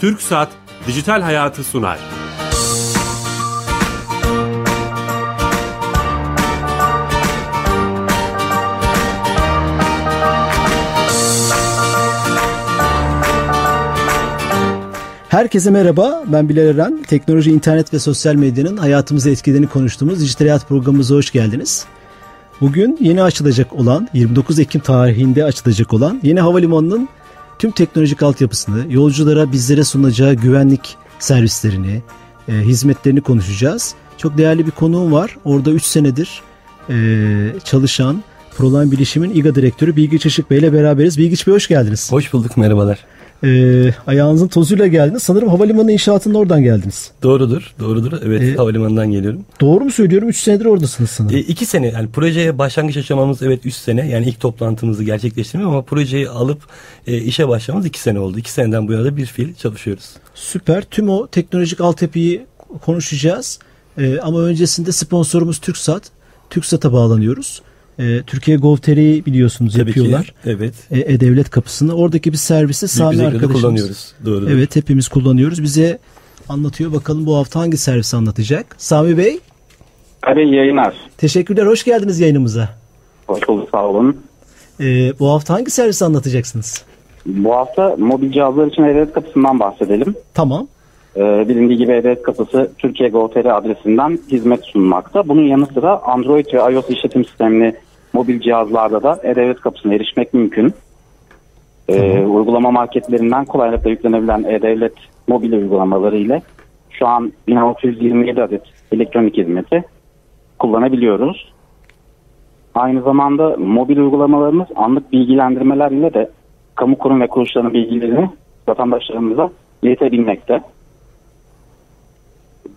Türk Saat Dijital Hayatı sunar. Herkese merhaba, ben Bilal Eren. Teknoloji, internet ve sosyal medyanın hayatımızı etkilediğini konuştuğumuz Dijital Hayat programımıza hoş geldiniz. Bugün yeni açılacak olan, 29 Ekim tarihinde açılacak olan yeni havalimanının tüm teknolojik altyapısını, yolculara bizlere sunacağı güvenlik servislerini, e, hizmetlerini konuşacağız. Çok değerli bir konuğum var. Orada 3 senedir e, çalışan Proline Bilişim'in İGA Direktörü Bilgiç Işık Bey ile beraberiz. Bilgiç Bey hoş geldiniz. Hoş bulduk, merhabalar. E, ayağınızın tozuyla geldiniz. Sanırım havalimanı inşaatının oradan geldiniz. Doğrudur, doğrudur. Evet, ee, havalimanından geliyorum. Doğru mu söylüyorum? 3 senedir oradasınız sanırım. E, iki sene, yani projeye başlangıç aşamamız evet 3 sene. Yani ilk toplantımızı gerçekleştirmek ama projeyi alıp e, işe başlamamız 2 sene oldu. 2 seneden bu yana da bir fiil çalışıyoruz. Süper. Tüm o teknolojik altyapıyı konuşacağız. E, ama öncesinde sponsorumuz TürkSat. TürkSat'a bağlanıyoruz. E, Türkiye Gov.tr'yi biliyorsunuz Tabii yapıyorlar. Ki, evet. E, E-Devlet kapısını. Oradaki bir servisi Sami arkadaşımız. kullanıyoruz. Doğru. Evet hepimiz kullanıyoruz. Bize anlatıyor. Bakalım bu hafta hangi servisi anlatacak? Sami Bey. Hadi yayınlar. Teşekkürler. Hoş geldiniz yayınımıza. Hoş bulduk. Sağ olun. E, bu hafta hangi servisi anlatacaksınız? Bu hafta mobil cihazlar için E-Devlet kapısından bahsedelim. Tamam. Ee, bilindiği gibi E-Devlet kapısı Türkiye Gov.tr adresinden hizmet sunmakta. Bunun yanı sıra Android ve iOS işletim sistemini mobil cihazlarda da E-Devlet kapısına erişmek mümkün. Ee, uygulama marketlerinden kolaylıkla yüklenebilen E-Devlet mobil uygulamaları ile şu an 1627 adet elektronik hizmeti kullanabiliyoruz. Aynı zamanda mobil uygulamalarımız anlık bilgilendirmeler ile de kamu kurum ve kuruluşlarının bilgilerini vatandaşlarımıza iletebilmekte.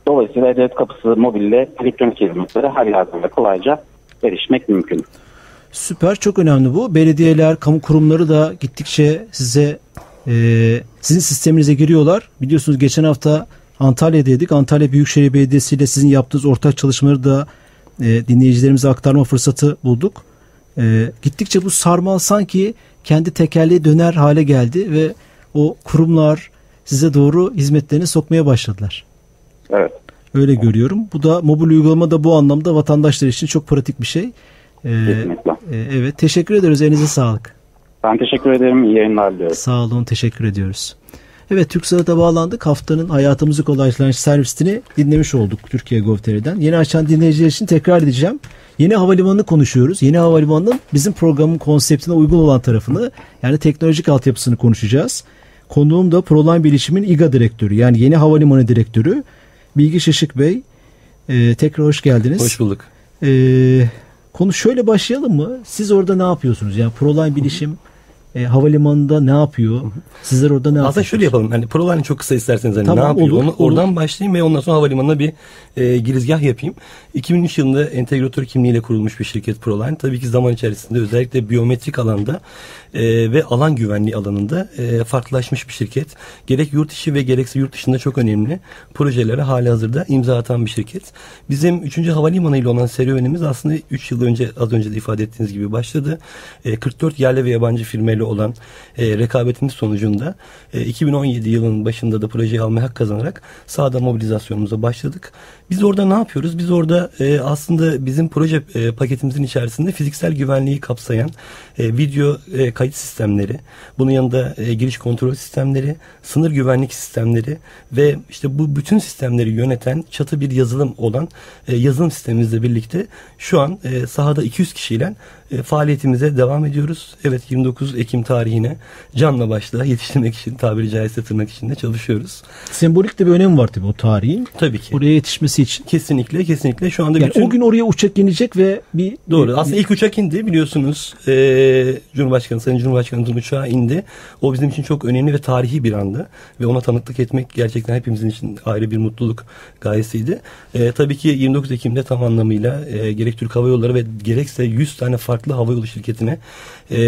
Dolayısıyla E-Devlet kapısı mobille elektronik hizmetlere her yerden ve kolayca erişmek mümkün. Süper çok önemli bu. Belediyeler, kamu kurumları da gittikçe size e, sizin sisteminize giriyorlar. Biliyorsunuz geçen hafta Antalya'daydık. Antalya Büyükşehir Belediyesi ile sizin yaptığınız ortak çalışmaları da e, dinleyicilerimize aktarma fırsatı bulduk. E, gittikçe bu sarmal sanki kendi tekerleği döner hale geldi ve o kurumlar size doğru hizmetlerini sokmaya başladılar. Evet. Öyle görüyorum. Bu da mobil uygulama da bu anlamda vatandaşlar için çok pratik bir şey. Ee, Kesinlikle. E, evet teşekkür ederiz. Elinize sağlık. Ben teşekkür ederim. İyi yayınlar diliyorum. Sağ olun. Teşekkür ediyoruz. Evet TürkSat'a bağlandık. Haftanın hayatımızı kolaylaştıran servisini dinlemiş olduk Türkiye Gov.tr'den. Yeni açan dinleyiciler için tekrar edeceğim. Yeni havalimanını konuşuyoruz. Yeni havalimanının bizim programın konseptine uygun olan tarafını yani teknolojik altyapısını konuşacağız. Konuğum da Proline Bilişim'in İGA direktörü yani yeni havalimanı direktörü Bilgi Şışık Bey. Ee, tekrar hoş geldiniz. Hoş bulduk. Ee, konu şöyle başlayalım mı? Siz orada ne yapıyorsunuz? Yani Proline Bilişim e, havalimanında ne yapıyor? Sizler orada ne yapıyorsunuz? Aslında şöyle yapalım. Hani Proline çok kısa isterseniz hani Tamam, ne yapıyor? olur, Onu, olur. oradan başlayayım ve ondan sonra havalimanına bir e, girizgah yapayım. 2003 yılında entegratör kimliğiyle kurulmuş bir şirket Proline. Tabii ki zaman içerisinde özellikle biyometrik alanda e, ve alan güvenliği alanında e, farklılaşmış bir şirket. Gerek yurt içi ve gerekse yurt dışında çok önemli projelere hali hazırda imza atan bir şirket. Bizim 3. havalimanı ile olan serüvenimiz aslında 3 yıl önce az önce de ifade ettiğiniz gibi başladı. E, 44 yerli ve yabancı firmayla olan e, rekabetimiz sonucunda e, 2017 yılının başında da projeyi almaya hak kazanarak sahada mobilizasyonumuza başladık. Biz orada ne yapıyoruz? Biz orada e, aslında bizim proje e, paketimizin içerisinde fiziksel güvenliği kapsayan e, video e, kayıt sistemleri, bunun yanında e, giriş kontrol sistemleri, sınır güvenlik sistemleri ve işte bu bütün sistemleri yöneten çatı bir yazılım olan e, yazılım sistemimizle birlikte şu an e, sahada 200 kişiyle e, faaliyetimize devam ediyoruz. Evet 29 Ekim tarihine canla başla yetiştirmek için tabiri caizse tırnak içinde çalışıyoruz. Sembolik de bir önemi var tabii o tarihin. Tabii ki. Oraya yetişmesi için. Kesinlikle kesinlikle şu anda Yani bütün... o gün oraya uçak inecek ve bir Doğru. Aslında ilk uçak indi biliyorsunuz. Ee, Cumhurbaşkanı, Sayın Cumhurbaşkanımızın uçağı indi. O bizim için çok önemli ve tarihi bir andı. Ve ona tanıklık etmek gerçekten hepimizin için ayrı bir mutluluk gayesiydi. Ee, tabii ki 29 Ekim'de tam anlamıyla e, gerek Türk Hava Yolları ve gerekse 100 tane farklı havayolu şirketine e,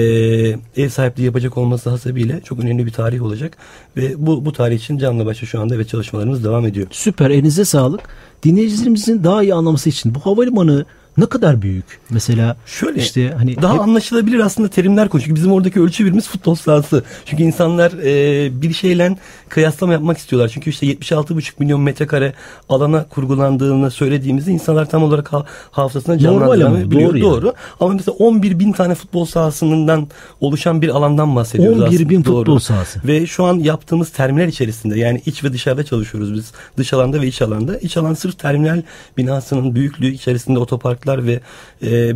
ev sahipliği yapacak olması hasebiyle çok önemli bir tarih olacak. Ve bu, bu tarih için canla başla şu anda ve çalışmalarımız devam ediyor. Süper elinize sağlık. Dinleyicilerimizin daha iyi anlaması için bu havalimanı ne kadar büyük? Mesela Şöyle işte hani daha hep- anlaşılabilir aslında terimler konuşuyor. Çünkü bizim oradaki ölçü birimiz futbol sahası. Çünkü insanlar e, bir şeyle kıyaslama yapmak istiyorlar. Çünkü işte 76,5 milyon metrekare alana kurgulandığını söylediğimizde insanlar tam olarak ha- hafızasına Normal ama, canlandıramayabiliyor. doğru Doğru, yani. Ama mesela 11 bin tane futbol sahasından oluşan bir alandan bahsediyoruz 11 bin aslında. futbol sahası. Ve şu an yaptığımız terminal içerisinde yani iç ve dışarıda çalışıyoruz biz. Dış alanda ve iç alanda. İç alan sırf terminal binasının büyüklüğü içerisinde otoparklar ve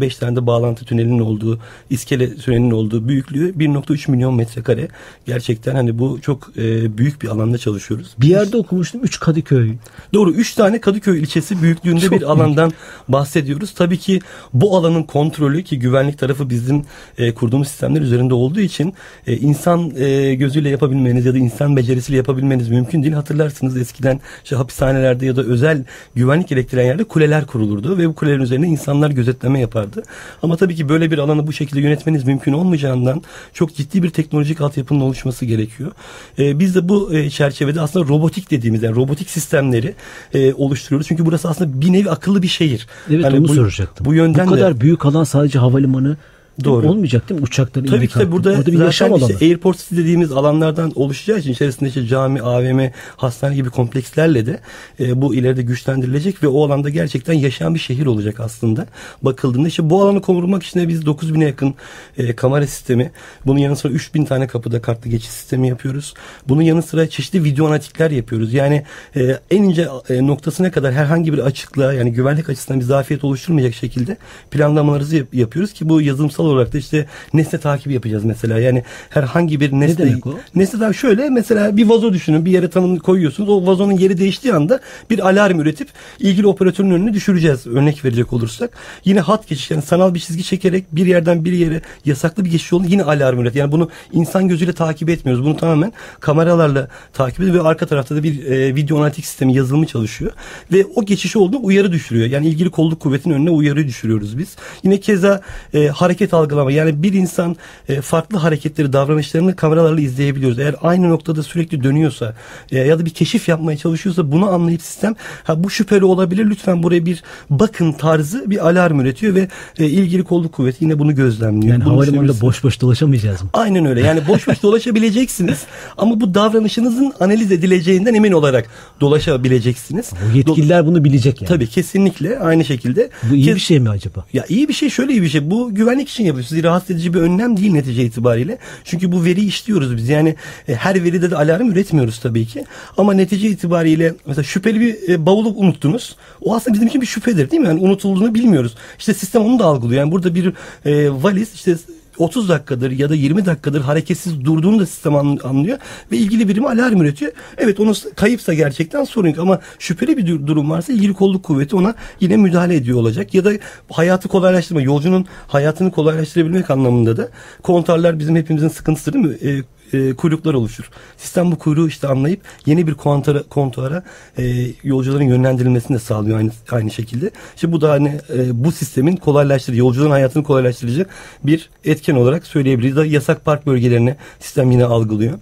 5 tane de bağlantı tünelinin olduğu, iskele tünelinin olduğu büyüklüğü 1.3 milyon metrekare. Gerçekten hani bu çok e, büyük bir alanda çalışıyoruz. bir yerde okumuştum 3 Kadıköy. Doğru 3 tane Kadıköy ilçesi büyüklüğünde Çok bir büyük. alandan bahsediyoruz. Tabii ki bu alanın kontrolü ki güvenlik tarafı bizim e, kurduğumuz sistemler üzerinde olduğu için e, insan e, gözüyle yapabilmeniz ya da insan becerisiyle yapabilmeniz mümkün değil. Hatırlarsınız eskiden işte hapishanelerde ya da özel güvenlik gerektiren yerde kuleler kurulurdu ve bu kulelerin üzerine insanlar gözetleme yapardı. Ama tabii ki böyle bir alanı bu şekilde yönetmeniz mümkün olmayacağından çok ciddi bir teknolojik altyapının oluşması gerekiyor. E, biz de bu e, çerçevede aslında robotik dediğimiz yani robotik sistemleri e, oluşturuyoruz. Çünkü burası aslında bir nevi akıllı bir şehir. Evet Hani onu bu, soracaktım. Bu yönden bu kadar de büyük alan sadece havalimanı Doğru. olmayacak değil mi? Uçakların Tabii ki de burada. Orada bir yaşam alanı. işte Airport City dediğimiz alanlardan oluşacağı için içerisinde işte cami, AVM, hastane gibi komplekslerle de e, bu ileride güçlendirilecek ve o alanda gerçekten yaşayan bir şehir olacak aslında. Bakıldığında işte bu alanı korumak için de biz 9000'e yakın e, kamera sistemi, bunun yanı sıra 3000 tane kapıda kartlı geçiş sistemi yapıyoruz. Bunun yanı sıra çeşitli video analitikler yapıyoruz. Yani e, en ince e, noktasına kadar herhangi bir açıklığa yani güvenlik açısından bir zafiyet oluşturmayacak şekilde planlamalarımızı yap- yapıyoruz ki bu yazılımsal olarak da işte nesne takibi yapacağız mesela. Yani herhangi bir nesne demek o? nesne takibi şöyle mesela bir vazo düşünün bir yere tanım koyuyorsunuz. O vazonun yeri değiştiği anda bir alarm üretip ilgili operatörün önüne düşüreceğiz. Örnek verecek olursak. Yine hat geçiş yani sanal bir çizgi çekerek bir yerden bir yere yasaklı bir geçiş oldu yine alarm üret. Yani bunu insan gözüyle takip etmiyoruz. Bunu tamamen kameralarla takip ediyoruz ve arka tarafta da bir e, video analitik sistemi yazılımı çalışıyor. Ve o geçiş olduğu uyarı düşürüyor. Yani ilgili kolluk kuvvetinin önüne uyarı düşürüyoruz biz. Yine keza e, hareket algılama yani bir insan e, farklı hareketleri davranışlarını kameralarla izleyebiliyoruz. Eğer aynı noktada sürekli dönüyorsa e, ya da bir keşif yapmaya çalışıyorsa bunu anlayıp sistem ha bu şüpheli olabilir lütfen buraya bir bakın tarzı bir alarm üretiyor ve e, ilgili kolluk kuvveti yine bunu gözlemliyor. Yani Bunu havalimanında boş boş dolaşamayacağız mı? Aynen öyle. Yani boş boş dolaşabileceksiniz ama bu davranışınızın analiz edileceğinden emin olarak dolaşabileceksiniz. Bu yetkililer bunu bilecek yani. Tabii kesinlikle aynı şekilde. Bu iyi Kez- bir şey mi acaba? ya iyi bir şey şöyle iyi bir şey. Bu güvenlik için yapıyoruz. Sizi rahatsız edici bir önlem değil netice itibariyle. Çünkü bu veri işliyoruz biz. Yani e, her veride de alarm üretmiyoruz tabii ki. Ama netice itibariyle mesela şüpheli bir e, bavulu unuttunuz. O aslında bizim için bir şüphedir değil mi? Yani unutulduğunu bilmiyoruz. İşte sistem onu da algılıyor. Yani burada bir e, valiz işte 30 dakikadır ya da 20 dakikadır hareketsiz durduğunu da sistem an- anlıyor ve ilgili birime alarm üretiyor. Evet onu s- kayıpsa gerçekten sorun yok ama şüpheli bir dur- durum varsa ilgili kolluk kuvveti ona yine müdahale ediyor olacak. Ya da hayatı kolaylaştırma, yolcunun hayatını kolaylaştırabilmek anlamında da kontarlar bizim hepimizin sıkıntısı değil mi? E, e, kuyruklar oluşur. Sistem bu kuyruğu işte anlayıp yeni bir kontara, kontuara e, yolcuların yönlendirilmesini de sağlıyor aynı aynı şekilde. İşte bu da hani e, bu sistemin kolaylaştırıcı, yolcuların hayatını kolaylaştırıcı bir etken olarak söyleyebiliriz. Da yasak park bölgelerine sistem yine algılıyor.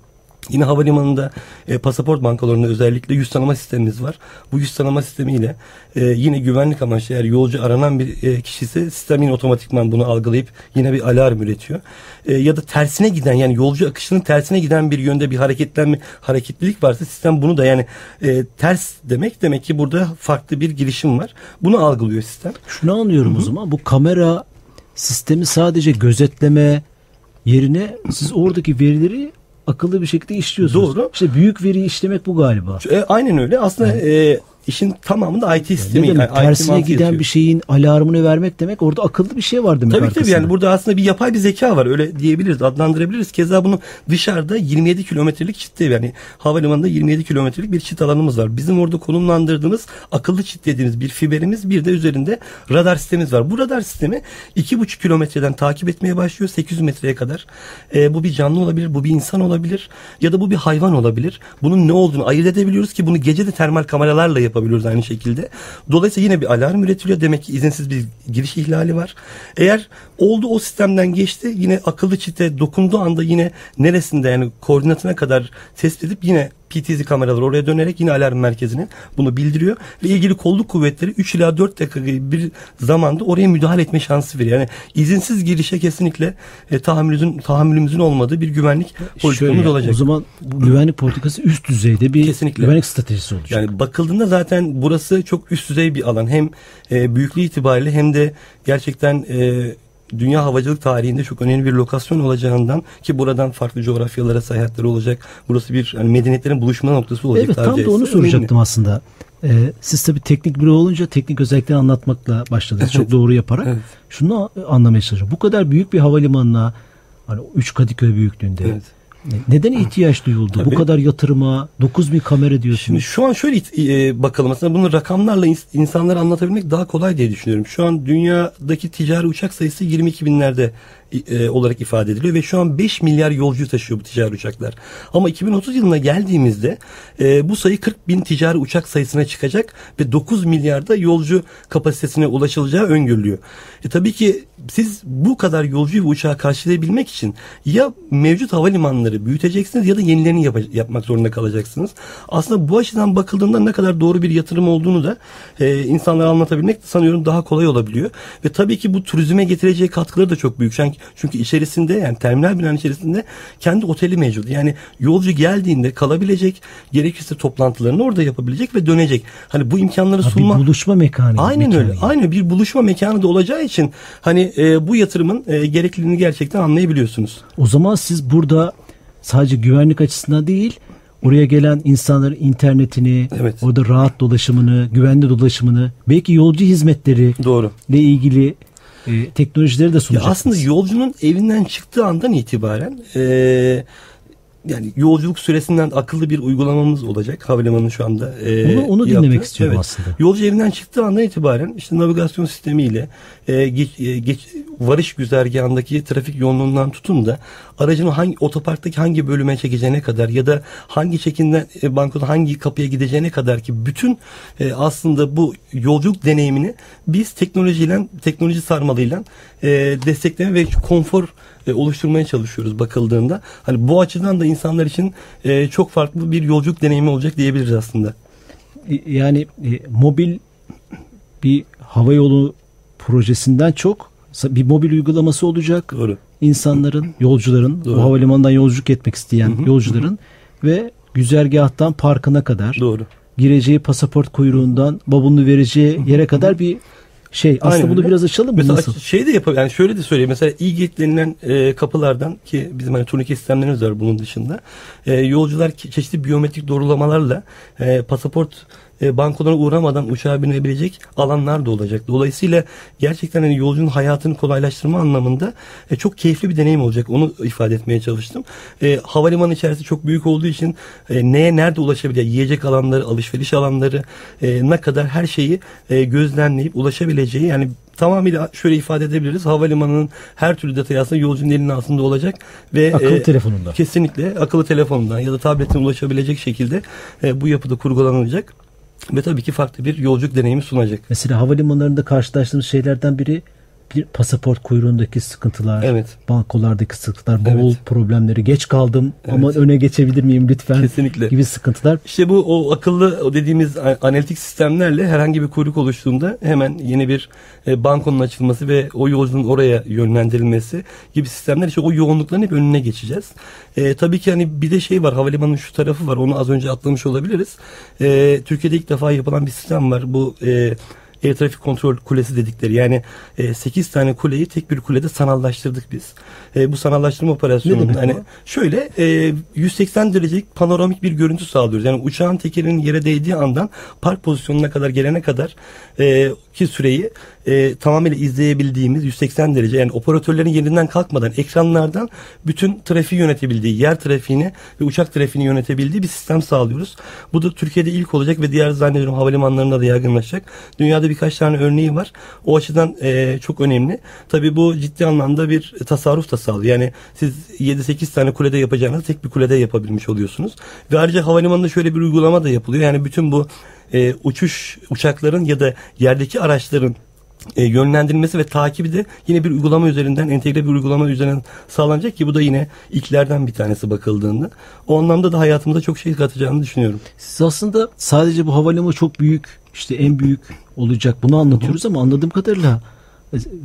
Yine havalimanında e, pasaport bankalarında özellikle yüz tanıma sistemimiz var. Bu yüz tanıma sistemiyle e, yine güvenlik amaçlı eğer yolcu aranan bir e, kişi ise sistem yine otomatikman bunu algılayıp yine bir alarm üretiyor. E, ya da tersine giden yani yolcu akışının tersine giden bir yönde bir hareketlenme hareketlilik varsa sistem bunu da yani e, ters demek demek ki burada farklı bir girişim var. Bunu algılıyor sistem. Şunu anlıyorum o zaman. Bu kamera sistemi sadece gözetleme yerine siz oradaki verileri akıllı bir şekilde işliyorsunuz. Doğru. İşte büyük veriyi işlemek bu galiba. E, aynen öyle. Aslında e, işin tamamında IT sistemi. Yani IT Tersine mantığı giden yatıyor. bir şeyin alarmını vermek demek orada akıllı bir şey var demek Tabii tabii arkasında. yani burada aslında bir yapay bir zeka var öyle diyebiliriz adlandırabiliriz. Keza bunu dışarıda 27 kilometrelik çitte yani havalimanında 27 kilometrelik bir çit alanımız var. Bizim orada konumlandırdığımız akıllı çit dediğimiz bir fiberimiz bir de üzerinde radar sistemimiz var. Bu radar sistemi 2,5 kilometreden takip etmeye başlıyor 800 metreye kadar. Ee, bu bir canlı olabilir, bu bir insan olabilir ya da bu bir hayvan olabilir. Bunun ne olduğunu ayırt edebiliyoruz ki bunu gece de termal kameralarla yapabiliyoruz aynı şekilde. Dolayısıyla yine bir alarm üretiliyor. Demek ki izinsiz bir giriş ihlali var. Eğer oldu o sistemden geçti yine akıllı çite dokunduğu anda yine neresinde yani koordinatına kadar tespit edip yine PTZ kameraları oraya dönerek yine alarm merkezine bunu bildiriyor ve ilgili kolluk kuvvetleri 3 ila 4 dakika gibi bir zamanda oraya müdahale etme şansı veriyor. Yani izinsiz girişe kesinlikle e, tahammülümüzün tahammülümüzün olmadığı bir güvenlik politikamız Şöyle, olacak. O zaman bu güvenlik politikası üst düzeyde bir Kesinlikle. güvenlik stratejisi olacak. Yani bakıldığında zaten burası çok üst düzey bir alan. Hem e, büyüklüğü itibariyle hem de gerçekten e, dünya havacılık tarihinde çok önemli bir lokasyon olacağından ki buradan farklı coğrafyalara seyahatleri olacak. Burası bir hani medeniyetlerin buluşma noktası olacak. Evet tam da onu soracaktım aslında. Ee, siz tabii teknik biri olunca teknik özellikleri anlatmakla başladınız. Çok doğru yaparak. Evet. Şunu anlamaya çalışıyorum. Bu kadar büyük bir havalimanına hani 3 Kadıköy büyüklüğünde Evet. Ne- neden ihtiyaç duyuldu? Bu Tabii. kadar yatırıma 9000 kamera diyorsunuz. Şimdi şu an şöyle e, bakalım aslında bunu rakamlarla ins- insanlara anlatabilmek daha kolay diye düşünüyorum. Şu an dünyadaki ticari uçak sayısı 22 binlerde e, olarak ifade ediliyor ve şu an 5 milyar yolcu taşıyor bu ticari uçaklar. Ama 2030 yılına geldiğimizde e, bu sayı 40 bin ticari uçak sayısına çıkacak ve 9 milyarda yolcu kapasitesine ulaşılacağı öngörülüyor. E, tabii ki siz bu kadar yolcuyu ve uçağı karşılayabilmek için ya mevcut havalimanları büyüteceksiniz ya da yenilerini yap- yapmak zorunda kalacaksınız. Aslında bu açıdan bakıldığında ne kadar doğru bir yatırım olduğunu da e, insanlara anlatabilmek sanıyorum daha kolay olabiliyor. Ve tabii ki bu turizme getireceği katkıları da çok büyük. Çünkü, çünkü içerisinde yani terminal binanın içerisinde kendi oteli mevcut. Yani yolcu geldiğinde kalabilecek, gerekirse toplantılarını orada yapabilecek ve dönecek. Hani bu imkanları sunma... bir buluşma mekanı. Aynen mekanı öyle. gibi. Aynen bir buluşma mekanı da olacağı için hani e, bu yatırımın e, gerekliliğini gerçekten anlayabiliyorsunuz. O zaman siz burada sadece güvenlik açısından değil oraya gelen insanların internetini, Evet. orada rahat dolaşımını, güvenli dolaşımını, belki yolcu hizmetleri Doğru. ile ilgili e, teknolojileri de Ya sunacaksınız. aslında yolcunun evinden çıktığı andan itibaren e, yani yolculuk süresinden akıllı bir uygulamamız olacak havalimanının şu anda. e, Onu- onu dinlemek istiyorum aslında. Yolcu evinden çıktığı andan itibaren işte navigasyon sistemiyle e, geç, e, geç, varış güzergahındaki trafik yoğunluğundan tutun da aracını hangi otoparktaki hangi bölüme çekeceğine kadar ya da hangi çekinden e, bankoda hangi kapıya gideceğine kadar ki bütün e, aslında bu yolculuk deneyimini biz teknolojiyle teknoloji sarmalıyla e, destekleme ve konfor e, oluşturmaya çalışıyoruz bakıldığında. Hani bu açıdan da insanlar için e, çok farklı bir yolculuk deneyimi olacak diyebiliriz aslında. Yani e, mobil bir hava yolu projesinden çok bir mobil uygulaması olacak. Doğru. İnsanların, yolcuların, Doğru. o havalimanından yolculuk etmek isteyen yolcuların ve güzergahtan parkına kadar Doğru. gireceği pasaport kuyruğundan babunu vereceği yere kadar bir şey. Aslında Aynen bunu öyle. biraz açalım mı? Mesela Nasıl? şey de yapabilir. Yani şöyle de söyleyeyim. Mesela e-gate denilen e, kapılardan ki bizim hani turnike sistemlerimiz var bunun dışında. E, yolcular çeşitli biyometrik doğrulamalarla e, pasaport e, bankolarına uğramadan uçağa binebilecek alanlar da olacak. Dolayısıyla gerçekten hani yolcunun hayatını kolaylaştırma anlamında e, çok keyifli bir deneyim olacak. Onu ifade etmeye çalıştım. E, havalimanı içerisi çok büyük olduğu için e, neye nerede ulaşabilir? Yiyecek alanları, alışveriş alanları e, ne kadar her şeyi e, gözlemleyip ulaşabileceği yani tamamıyla şöyle ifade edebiliriz. Havalimanının her türlü detayı aslında yolcunun elinin altında olacak ve Akıllı e, telefonunda. Kesinlikle akıllı telefonundan ya da tabletten ulaşabilecek şekilde e, bu yapıda kurgulanacak ve tabii ki farklı bir yolculuk deneyimi sunacak. Mesela havalimanlarında karşılaştığımız şeylerden biri bir pasaport kuyruğundaki sıkıntılar, Evet. bankolardaki sıkıntılar, bavul Evet. problemleri, geç kaldım ama Evet. öne geçebilir miyim lütfen Kesinlikle. gibi sıkıntılar. İşte bu o akıllı o dediğimiz analitik sistemlerle herhangi bir kuyruk oluştuğunda hemen yeni bir e, bankonun açılması ve o yolcunun oraya yönlendirilmesi gibi sistemler işte o yoğunlukların hep önüne geçeceğiz. E, tabii ki hani bir de şey var havalimanının şu tarafı var onu az önce atlamış olabiliriz. E, Türkiye'de ilk defa yapılan bir sistem var. Bu e, Air Traffic Kontrol Kulesi dedikleri yani 8 tane kuleyi tek bir kulede sanallaştırdık biz. E, bu sanallaştırma demek hani bu? şöyle e, 180 derecelik panoramik bir görüntü sağlıyoruz. Yani uçağın tekerinin yere değdiği andan park pozisyonuna kadar gelene kadar e, ki süreyi e, tamamıyla izleyebildiğimiz 180 derece yani operatörlerin yerinden kalkmadan ekranlardan bütün trafiği yönetebildiği, yer trafiğini ve uçak trafiğini yönetebildiği bir sistem sağlıyoruz. Bu da Türkiye'de ilk olacak ve diğer zannediyorum havalimanlarında da yaygınlaşacak. Dünyada birkaç tane örneği var. O açıdan e, çok önemli. Tabii bu ciddi anlamda bir tasarruf da sağlıyor. Yani siz 7-8 tane kulede yapacağınızı tek bir kulede yapabilmiş oluyorsunuz. Ve ayrıca havalimanında şöyle bir uygulama da yapılıyor. Yani bütün bu e, uçuş uçakların ya da yerdeki araçların e, yönlendirilmesi ve takibi de yine bir uygulama üzerinden entegre bir uygulama üzerinden sağlanacak ki bu da yine ilklerden bir tanesi bakıldığında. O anlamda da hayatımıza çok şey katacağını düşünüyorum. Siz aslında sadece bu havalimanı çok büyük işte en büyük olacak bunu anlatıyoruz ama anladığım kadarıyla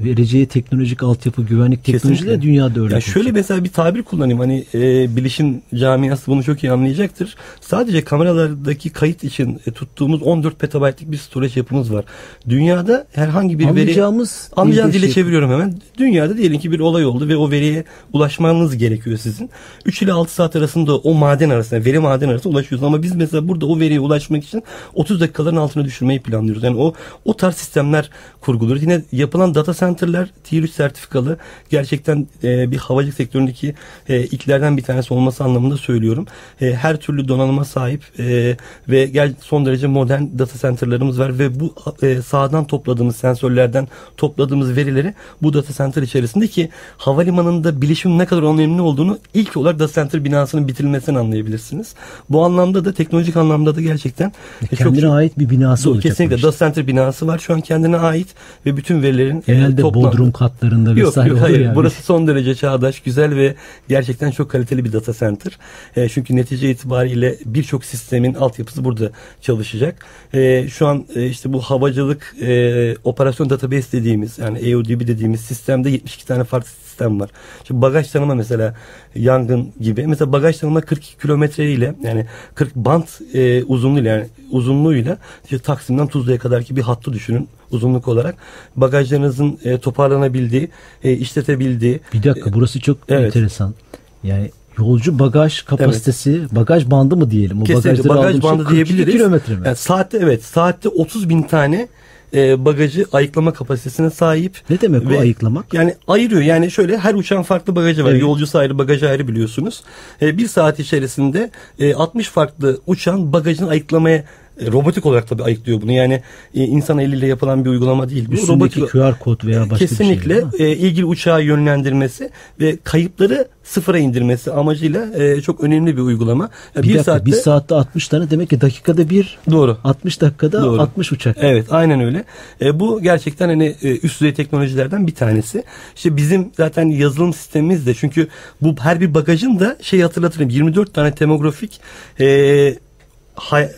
vereceği teknolojik altyapı, güvenlik teknolojileri de dünyada örnek. Ya şöyle mesela bir tabir kullanayım. Hani e, bilişim camiası bunu çok iyi anlayacaktır. Sadece kameralardaki kayıt için e, tuttuğumuz 14 petabaytlık bir storage yapımız var. Dünyada herhangi bir Anlayacağımız veri anlayacağınız dile şey. çeviriyorum hemen. Dünyada diyelim ki bir olay oldu ve o veriye ulaşmanız gerekiyor sizin. 3 ile 6 saat arasında o maden arasında veri maden arasında ulaşıyoruz ama biz mesela burada o veriye ulaşmak için 30 dakikaların altına düşürmeyi planlıyoruz. Yani o o tarz sistemler kurguluyoruz. Yine yapılan data center'lar Tier 3 sertifikalı gerçekten e, bir havacılık sektöründeki e, ilklerden bir tanesi olması anlamında söylüyorum. E, her türlü donanıma sahip e, ve gel son derece modern data center'larımız var ve bu e, sahadan topladığımız sensörlerden topladığımız verileri bu data center içerisinde ki havalimanında bilişim ne kadar önemli olduğunu ilk olarak data center binasının bitirilmesini anlayabilirsiniz. Bu anlamda da teknolojik anlamda da gerçekten e, kendine çok, ait bir binası olacak. Kesinlikle data center binası var. Şu an kendine ait ve bütün verilerin Genelde toplandı. Bodrum katlarında vesaire yok, yok, hayır. Yani. Burası son derece çağdaş, güzel ve gerçekten çok kaliteli bir data center. E, çünkü netice itibariyle birçok sistemin altyapısı burada çalışacak. E, şu an e, işte bu havacılık e, operasyon database dediğimiz yani EODB dediğimiz sistemde 72 tane farklı sistem var. Şimdi bagaj tanıma mesela yangın gibi. Mesela bagaj tanıma 42 kilometre ile yani 40 bant e, uzunluğuyla yani uzunluğuyla işte Taksim'den Tuzla'ya kadarki bir hattı düşünün uzunluk olarak. Bagajlarınızın e, toparlanabildiği, e, işletebildiği. Bir dakika burası çok evet. enteresan. Yani yolcu bagaj kapasitesi, evet. bagaj bandı mı diyelim? O Kesinlikle bagaj bandı şey diyebiliriz. kilometre mi? Yani saatte evet, saatte 30 bin tane e, bagajı ayıklama kapasitesine sahip. Ne demek Ve, o ayıklamak? Yani ayırıyor. Yani şöyle her uçağın farklı bagajı var. Evet. Yolcusu ayrı, bagajı ayrı biliyorsunuz. E, bir saat içerisinde e, 60 farklı uçağın bagajını ayıklamaya robotik olarak tabii ayıklıyor bunu. Yani e, insan eliyle yapılan bir uygulama değil. Bu Üstündeki robotik, QR kod veya başka kesinlikle bir şey. Kesinlikle ilgili uçağı yönlendirmesi ve kayıpları sıfıra indirmesi amacıyla e, çok önemli bir uygulama. Bir, bir dakika, saatte bir saatte 60 tane demek ki dakikada bir. Doğru. 60 dakikada Doğru. 60 uçak. Evet, aynen öyle. E, bu gerçekten hani e, üst düzey teknolojilerden bir tanesi. İşte bizim zaten yazılım sistemimiz de çünkü bu her bir bagajın da şey hatırlatırım 24 tane demografik e,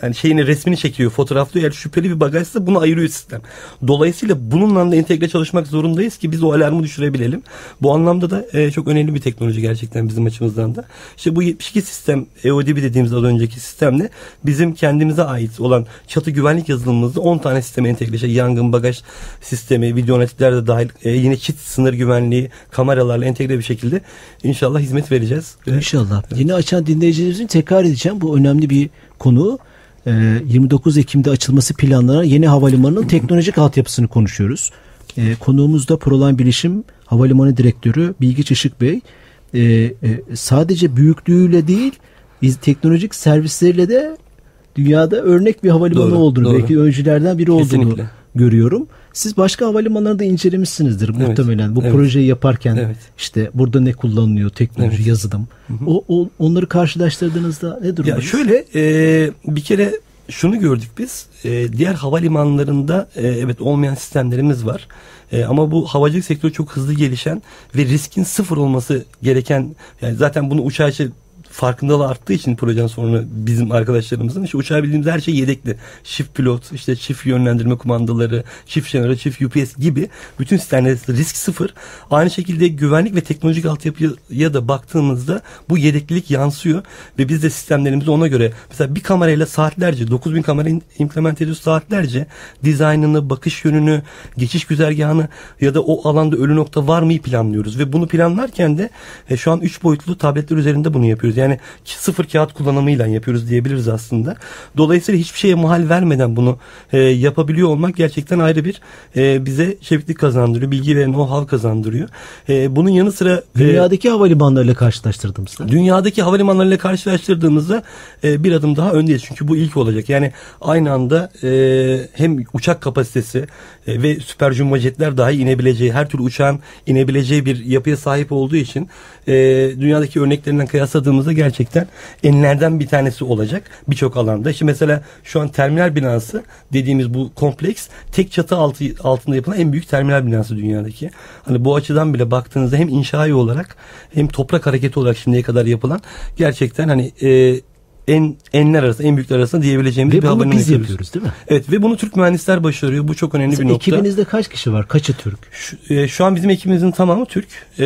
yani şeyini resmini çekiyor, fotoğraflıyor. Eğer şüpheli bir bagajsa bunu ayırıyor sistem. Dolayısıyla bununla da entegre çalışmak zorundayız ki biz o alarmı düşürebilelim. Bu anlamda da e, çok önemli bir teknoloji gerçekten bizim açımızdan da. İşte bu 72 sistem EODB dediğimiz az önceki sistemle bizim kendimize ait olan çatı güvenlik yazılımımızda 10 tane sisteme entegre. İşte yangın bagaj sistemi, video analitikler de dahil e, yine çit sınır güvenliği kameralarla entegre bir şekilde inşallah hizmet vereceğiz. İnşallah. Evet. Yeni açan dinleyicilerimizin tekrar edeceğim. Bu önemli bir konu 29 e, Ekim'de açılması planlanan yeni havalimanının teknolojik altyapısını konuşuyoruz. E, konuğumuz da Proline Bilişim Havalimanı Direktörü Bilgiç Işık Bey. E, sadece büyüklüğüyle değil teknolojik servisleriyle de dünyada örnek bir havalimanı doğru, olduğunu doğru. belki öncülerden biri olduğunu Kesinlikle. görüyorum. Siz başka havalimanlarını da incelemişsinizdir evet, muhtemelen. Bu evet, projeyi yaparken evet. işte burada ne kullanılıyor, teknoloji, evet. yazılım. Hı hı. O, o onları karşılaştırdığınızda ne durumdayız? Ya şöyle e, bir kere şunu gördük biz. E, diğer havalimanlarında e, evet olmayan sistemlerimiz var. E, ama bu havacılık sektörü çok hızlı gelişen ve riskin sıfır olması gereken yani zaten bunu uçağı farkındalığı arttığı için projenin sonra bizim arkadaşlarımızın işte uçağı bildiğimiz her şey yedekli. Çift pilot, işte çift yönlendirme kumandaları, çift jeneratör, çift UPS gibi bütün sistemlerde risk sıfır. Aynı şekilde güvenlik ve teknolojik altyapıya da baktığımızda bu yedeklilik yansıyor ve biz de sistemlerimizi ona göre mesela bir kamerayla saatlerce 9000 kamera implement ediyoruz saatlerce dizaynını, bakış yönünü, geçiş güzergahını ya da o alanda ölü nokta var mı planlıyoruz ve bunu planlarken de e, şu an 3 boyutlu tabletler üzerinde bunu yapıyoruz. Yani sıfır kağıt kullanımıyla yapıyoruz diyebiliriz aslında. Dolayısıyla hiçbir şeye mahal vermeden bunu e, yapabiliyor olmak gerçekten ayrı bir e, bize şevklik kazandırıyor. Bilgi ve know-how kazandırıyor. E, bunun yanı sıra e, dünyadaki e, havalimanlarıyla karşılaştırdığımızda dünyadaki havalimanlarıyla karşılaştırdığımızda e, bir adım daha öndeyiz. Çünkü bu ilk olacak. Yani aynı anda e, hem uçak kapasitesi e, ve süper jumbo jetler dahi inebileceği, her türlü uçağın inebileceği bir yapıya sahip olduğu için e, dünyadaki örneklerinden kıyasladığımızda da gerçekten enlerden bir tanesi olacak birçok alanda. İşte mesela şu an terminal binası dediğimiz bu kompleks tek çatı altı, altında yapılan en büyük terminal binası dünyadaki. Hani bu açıdan bile baktığınızda hem inşai olarak hem toprak hareketi olarak şimdiye kadar yapılan gerçekten hani e, en enler arasında, en büyükler arasında diyebileceğimiz Ve bir havalimanı biz yapıyoruz. yapıyoruz değil mi? Evet ve bunu Türk mühendisler başarıyor. Bu çok önemli Mesela bir nokta. ekibinizde kaç kişi var? Kaçı Türk? Şu, e, şu an bizim ekibimizin tamamı Türk. E,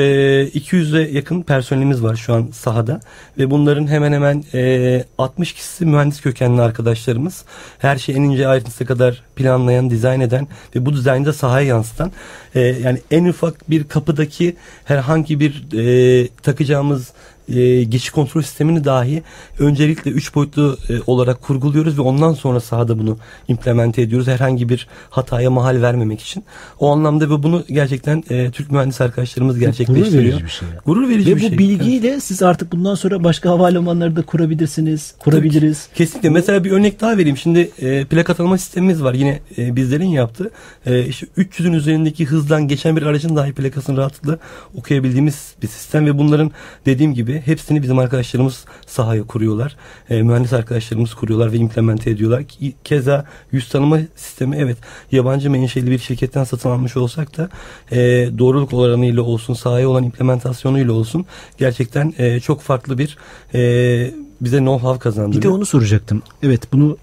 200'e yakın personelimiz var şu an sahada. Ve bunların hemen hemen e, 60 kişisi mühendis kökenli arkadaşlarımız. Her şeyi en ince ayrıntısına kadar planlayan, dizayn eden ve bu dizaynı da sahaya yansıtan. E, yani en ufak bir kapıdaki herhangi bir e, takacağımız e, geçiş kontrol sistemini dahi öncelikle üç boyutlu e, olarak kurguluyoruz ve ondan sonra sahada bunu implemente ediyoruz. Herhangi bir hataya mahal vermemek için. O anlamda ve bunu gerçekten e, Türk mühendis arkadaşlarımız Gurur gerçekleştiriyor. verici bir şey. Gurur verici Ve bir bu şey. bilgiyle siz artık bundan sonra başka havalimanları da kurabilirsiniz, kurabiliriz. Kesinlikle. Mesela bir örnek daha vereyim. Şimdi e, plaka tanıma sistemimiz var. Yine e, bizlerin yaptığı. E, işte 300'ün üzerindeki hızdan geçen bir aracın dahi plakasını rahatlıkla okuyabildiğimiz bir sistem ve bunların dediğim gibi hepsini bizim arkadaşlarımız sahaya kuruyorlar. E, mühendis arkadaşlarımız kuruyorlar ve implemente ediyorlar. Keza yüz tanıma sistemi evet yabancı menşeli bir şirketten satın almış olsak da e, doğruluk oranıyla olsun, sahaya olan implementasyonuyla olsun gerçekten e, çok farklı bir e, bize know-how kazandırıyor. Bir de onu soracaktım. Evet bunu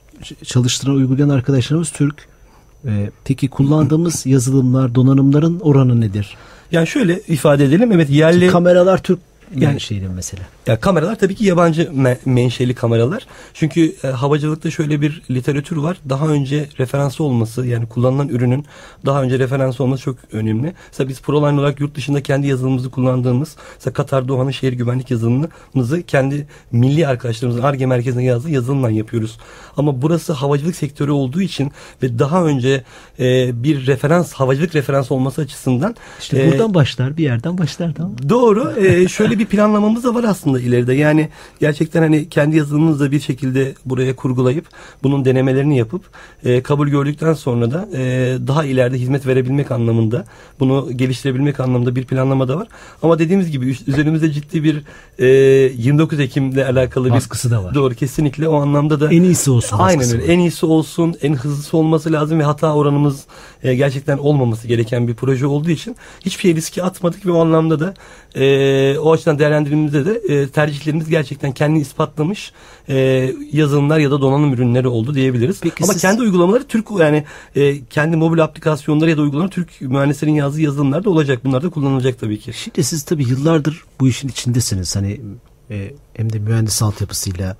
çalıştıran, uygulayan arkadaşlarımız Türk. Ee, peki kullandığımız yazılımlar, donanımların oranı nedir? Yani şöyle ifade edelim. Evet yerli Kameralar Türk yani şeydi mesela. Ya kameralar tabii ki yabancı me- menşeli kameralar. Çünkü e, havacılıkta şöyle bir literatür var. Daha önce referansı olması yani kullanılan ürünün daha önce referansı olması çok önemli. Mesela biz Proline olarak yurt dışında kendi yazılımımızı kullandığımız mesela Katar Doha'nın şehir güvenlik yazılımımızı kendi milli arkadaşlarımızın ARGE merkezine yazdığı yazılımla yapıyoruz. Ama burası havacılık sektörü olduğu için ve daha önce e, bir referans havacılık referans olması açısından İşte e, buradan başlar, bir yerden başlar tamam? Doğru. Ee, şöyle bir planlamamız da var aslında ileride. Yani gerçekten hani kendi yazılımımızla bir şekilde buraya kurgulayıp bunun denemelerini yapıp e, kabul gördükten sonra da e, daha ileride hizmet verebilmek anlamında bunu geliştirebilmek anlamında bir planlama da var. Ama dediğimiz gibi üzerimizde ciddi bir e, 29 Ekim'le alakalı bir Baskısı da var. Doğru kesinlikle o anlamda da En iyisi olsun Aynen öyle. var. En iyisi olsun, en hızlısı olması lazım ve hata oranımız e, gerçekten olmaması gereken bir proje olduğu için hiçbir şey riske atmadık ve o anlamda da e, o açıdan değerlendirdiğimizde de e, tercihlerimiz gerçekten kendini ispatlamış e, yazılımlar ya da donanım ürünleri oldu diyebiliriz. Peki Ama siz- kendi uygulamaları Türk yani e, kendi mobil aplikasyonları ya da uygulamaları Türk mühendislerin yazdığı yazılımlar da olacak. Bunlar da kullanılacak tabii ki. Şimdi siz tabii yıllardır bu işin içindesiniz. Hani e, hem de mühendis altyapısıyla.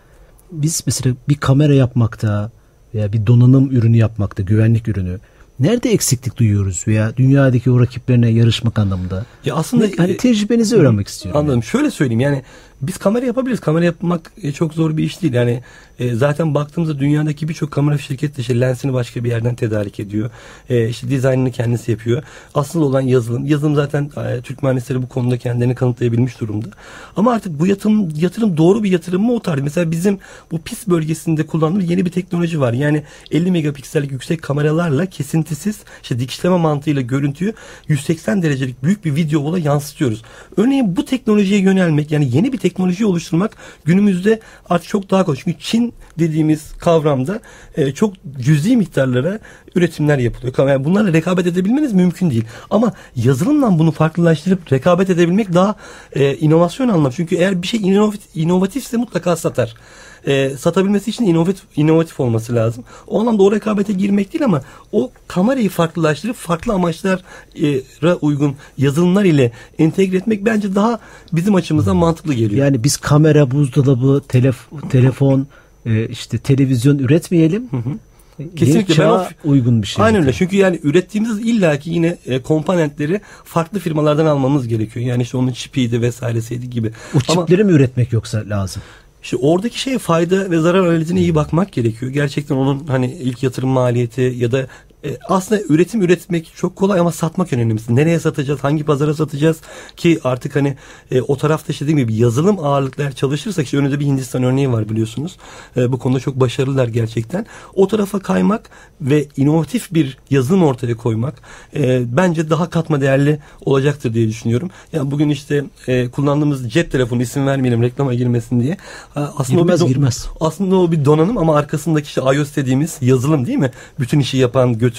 Biz mesela bir kamera yapmakta veya bir donanım ürünü yapmakta, güvenlik ürünü. Nerede eksiklik duyuyoruz veya dünyadaki o rakiplerine yarışmak anlamında? Ya aslında Ne- hani tecrübenizi öğrenmek istiyorum. Anladım. Şöyle söyleyeyim yani biz kamera yapabiliriz. Kamera yapmak e, çok zor bir iş değil. Yani e, zaten baktığımızda dünyadaki birçok kamera şirketi işte lensini başka bir yerden tedarik ediyor. E, işte dizaynını kendisi yapıyor. Asıl olan yazılım. Yazılım zaten e, Türk mühendisleri bu konuda kendilerini kanıtlayabilmiş durumda. Ama artık bu yatırım, yatırım doğru bir yatırım mı o tarz? Mesela bizim bu pis bölgesinde kullandığımız yeni bir teknoloji var. Yani 50 megapiksellik yüksek kameralarla kesintisiz işte dikişleme mantığıyla görüntüyü 180 derecelik büyük bir video ola yansıtıyoruz. Örneğin bu teknolojiye yönelmek yani yeni bir teknoloji oluşturmak günümüzde artık çok daha kolay. Çünkü Çin dediğimiz kavramda e, çok cüzi miktarlara üretimler yapılıyor. Yani bunlarla rekabet edebilmeniz mümkün değil. Ama yazılımla bunu farklılaştırıp rekabet edebilmek daha e, inovasyon anlamı. Çünkü eğer bir şey inovatif, inovatifse mutlaka satar. E, satabilmesi için inovatif, inovatif olması lazım. O anlamda o rekabete girmek değil ama o kamerayı farklılaştırıp farklı amaçlara uygun yazılımlar ile entegre etmek bence daha bizim açımızdan mantıklı geliyor. Yani biz kamera, buzdolabı, telef- telefon, e, işte televizyon üretmeyelim. Yeni Kesinlikle ben o- uygun bir şey. Aynen öyle. Çünkü yani ürettiğimiz illaki yine e, komponentleri farklı firmalardan almamız gerekiyor. Yani işte onun çipiydi vesairesiydi gibi. O Ama çipleri mi üretmek yoksa lazım? işte oradaki şey fayda ve zarar analizine iyi bakmak gerekiyor. Gerçekten onun hani ilk yatırım maliyeti ya da E, aslında üretim üretmek çok kolay ama satmak önemlisi. Nereye satacağız, hangi pazara satacağız ki artık hani e, o tarafta işte dediğim gibi yazılım ağırlıklı eğer çalışırsak işte önünde bir Hindistan örneği var biliyorsunuz. E, bu konuda çok başarılılar gerçekten. O tarafa kaymak ve inovatif bir yazılım ortaya koymak e, bence daha katma değerli olacaktır diye düşünüyorum. Yani bugün işte e, kullandığımız cep telefonu isim vermeyelim reklama girmesin diye. Aslında girmez, o bir girmez. Aslında o bir donanım ama arkasındaki işte iOS dediğimiz yazılım değil mi? Bütün işi yapan, götüren,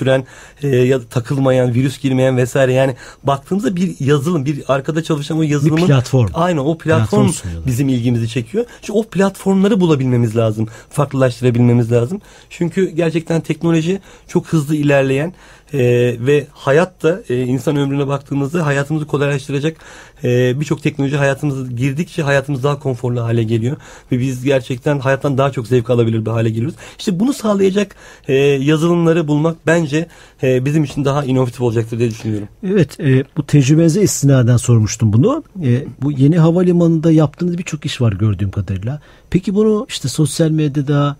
e, ya takılmayan, virüs girmeyen vesaire. Yani baktığımızda bir yazılım, bir arkada çalışan o yazılımın bir platform. Aynı o platform, platform bizim ilgimizi çekiyor. Şimdi o platformları bulabilmemiz lazım. Farklılaştırabilmemiz lazım. Çünkü gerçekten teknoloji çok hızlı ilerleyen e, ve hayat da e, insan ömrüne baktığımızda hayatımızı kolaylaştıracak e, birçok teknoloji hayatımıza girdikçe hayatımız daha konforlu hale geliyor ve biz gerçekten hayattan daha çok zevk alabilir bir hale geliyoruz. İşte bunu sağlayacak e, yazılımları bulmak bence e, bizim için daha inovatif olacaktır diye düşünüyorum. Evet, e, bu tecrübenize istinaden sormuştum bunu. E, bu yeni havalimanında yaptığınız birçok iş var gördüğüm kadarıyla. Peki bunu işte sosyal medyada,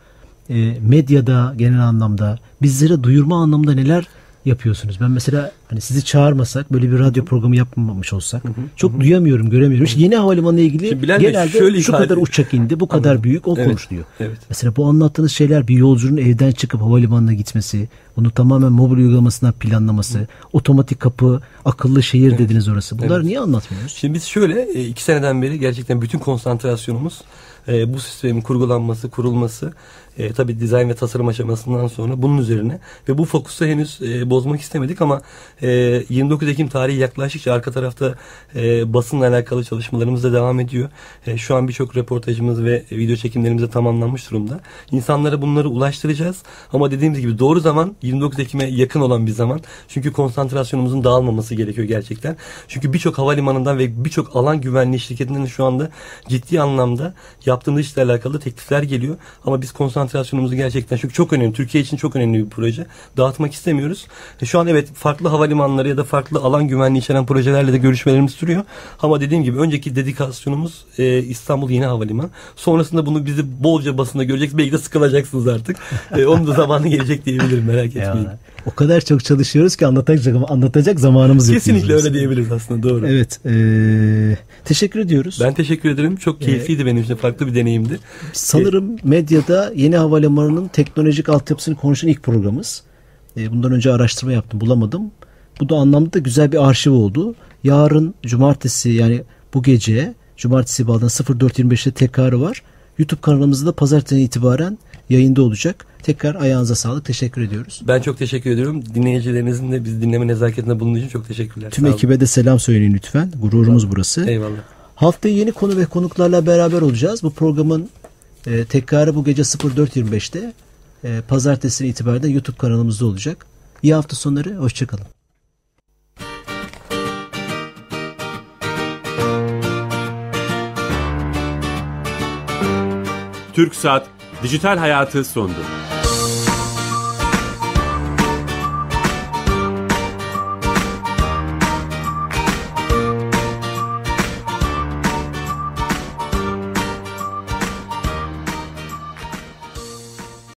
e, medyada genel anlamda bizlere duyurma anlamında neler yapıyorsunuz. Ben mesela hani sizi çağırmasak böyle bir radyo programı yapmamış olsak hı hı, çok hı. duyamıyorum, göremiyorum. İşte yeni havalimanı ile ilgili genelde şöyle şu kadar uçak indi, bu kadar Anladım. büyük o evet, konuşuluyor. Evet. Mesela bu anlattığınız şeyler bir yolcunun evden çıkıp havalimanına gitmesi, bunu tamamen mobil uygulamasına planlaması, hı. otomatik kapı, akıllı şehir evet. dediniz orası. Bunları evet. niye anlatmıyoruz? Şimdi biz şöyle e, iki seneden beri gerçekten bütün konsantrasyonumuz e, bu sistemin kurgulanması, kurulması e, tabii dizayn ve tasarım aşamasından sonra bunun üzerine ve bu fokusu henüz e, bozmak istemedik ama e, 29 Ekim tarihi yaklaştıkça arka tarafta e, basınla alakalı çalışmalarımız da devam ediyor. E, şu an birçok reportajımız ve video çekimlerimiz de tamamlanmış durumda. İnsanlara bunları ulaştıracağız ama dediğimiz gibi doğru zaman 29 Ekim'e yakın olan bir zaman. Çünkü konsantrasyonumuzun dağılmaması gerekiyor gerçekten. Çünkü birçok havalimanından ve birçok alan güvenliği şirketinden şu anda ciddi anlamda yaptığımız işle alakalı teklifler geliyor. Ama biz konsantrasyonumuzu konsantrasyonumuzu gerçekten çünkü çok önemli. Türkiye için çok önemli bir proje. Dağıtmak istemiyoruz. E, şu an evet farklı havalimanları ya da farklı alan güvenliği içeren projelerle de görüşmelerimiz sürüyor. Ama dediğim gibi önceki dedikasyonumuz e, İstanbul Yeni Havalimanı. Sonrasında bunu bizi bolca basında göreceksiniz. Belki de sıkılacaksınız artık. e, onun da zamanı gelecek diyebilirim merak etmeyin. O kadar çok çalışıyoruz ki anlatacak anlatacak zamanımız yok. Kesinlikle öyle diyebiliriz aslında doğru. Evet. E, teşekkür ediyoruz. Ben teşekkür ederim. Çok keyifliydi ee, benim için. Farklı bir deneyimdi. Sanırım medyada yeni havalimanının teknolojik altyapısını konuşan ilk programımız. E, bundan önce araştırma yaptım bulamadım. Bu da anlamda da güzel bir arşiv oldu. Yarın cumartesi yani bu gece cumartesi bağlanan 04.25'te tekrarı var. YouTube kanalımızda da pazartesi itibaren yayında olacak. Tekrar ayağınıza sağlık. Teşekkür ediyoruz. Ben çok teşekkür ediyorum. Dinleyicilerinizin de biz dinleme nezaketinde bulunduğu için çok teşekkürler. Tüm ekibe de selam söyleyin lütfen. Gururumuz Eyvallah. burası. Eyvallah. Haftaya yeni konu ve konuklarla beraber olacağız. Bu programın e, tekrarı bu gece 04.25'te e, pazartesi itibariyle YouTube kanalımızda olacak. İyi hafta sonları. Hoşçakalın. Türk Saat Dijital Hayatı sondu.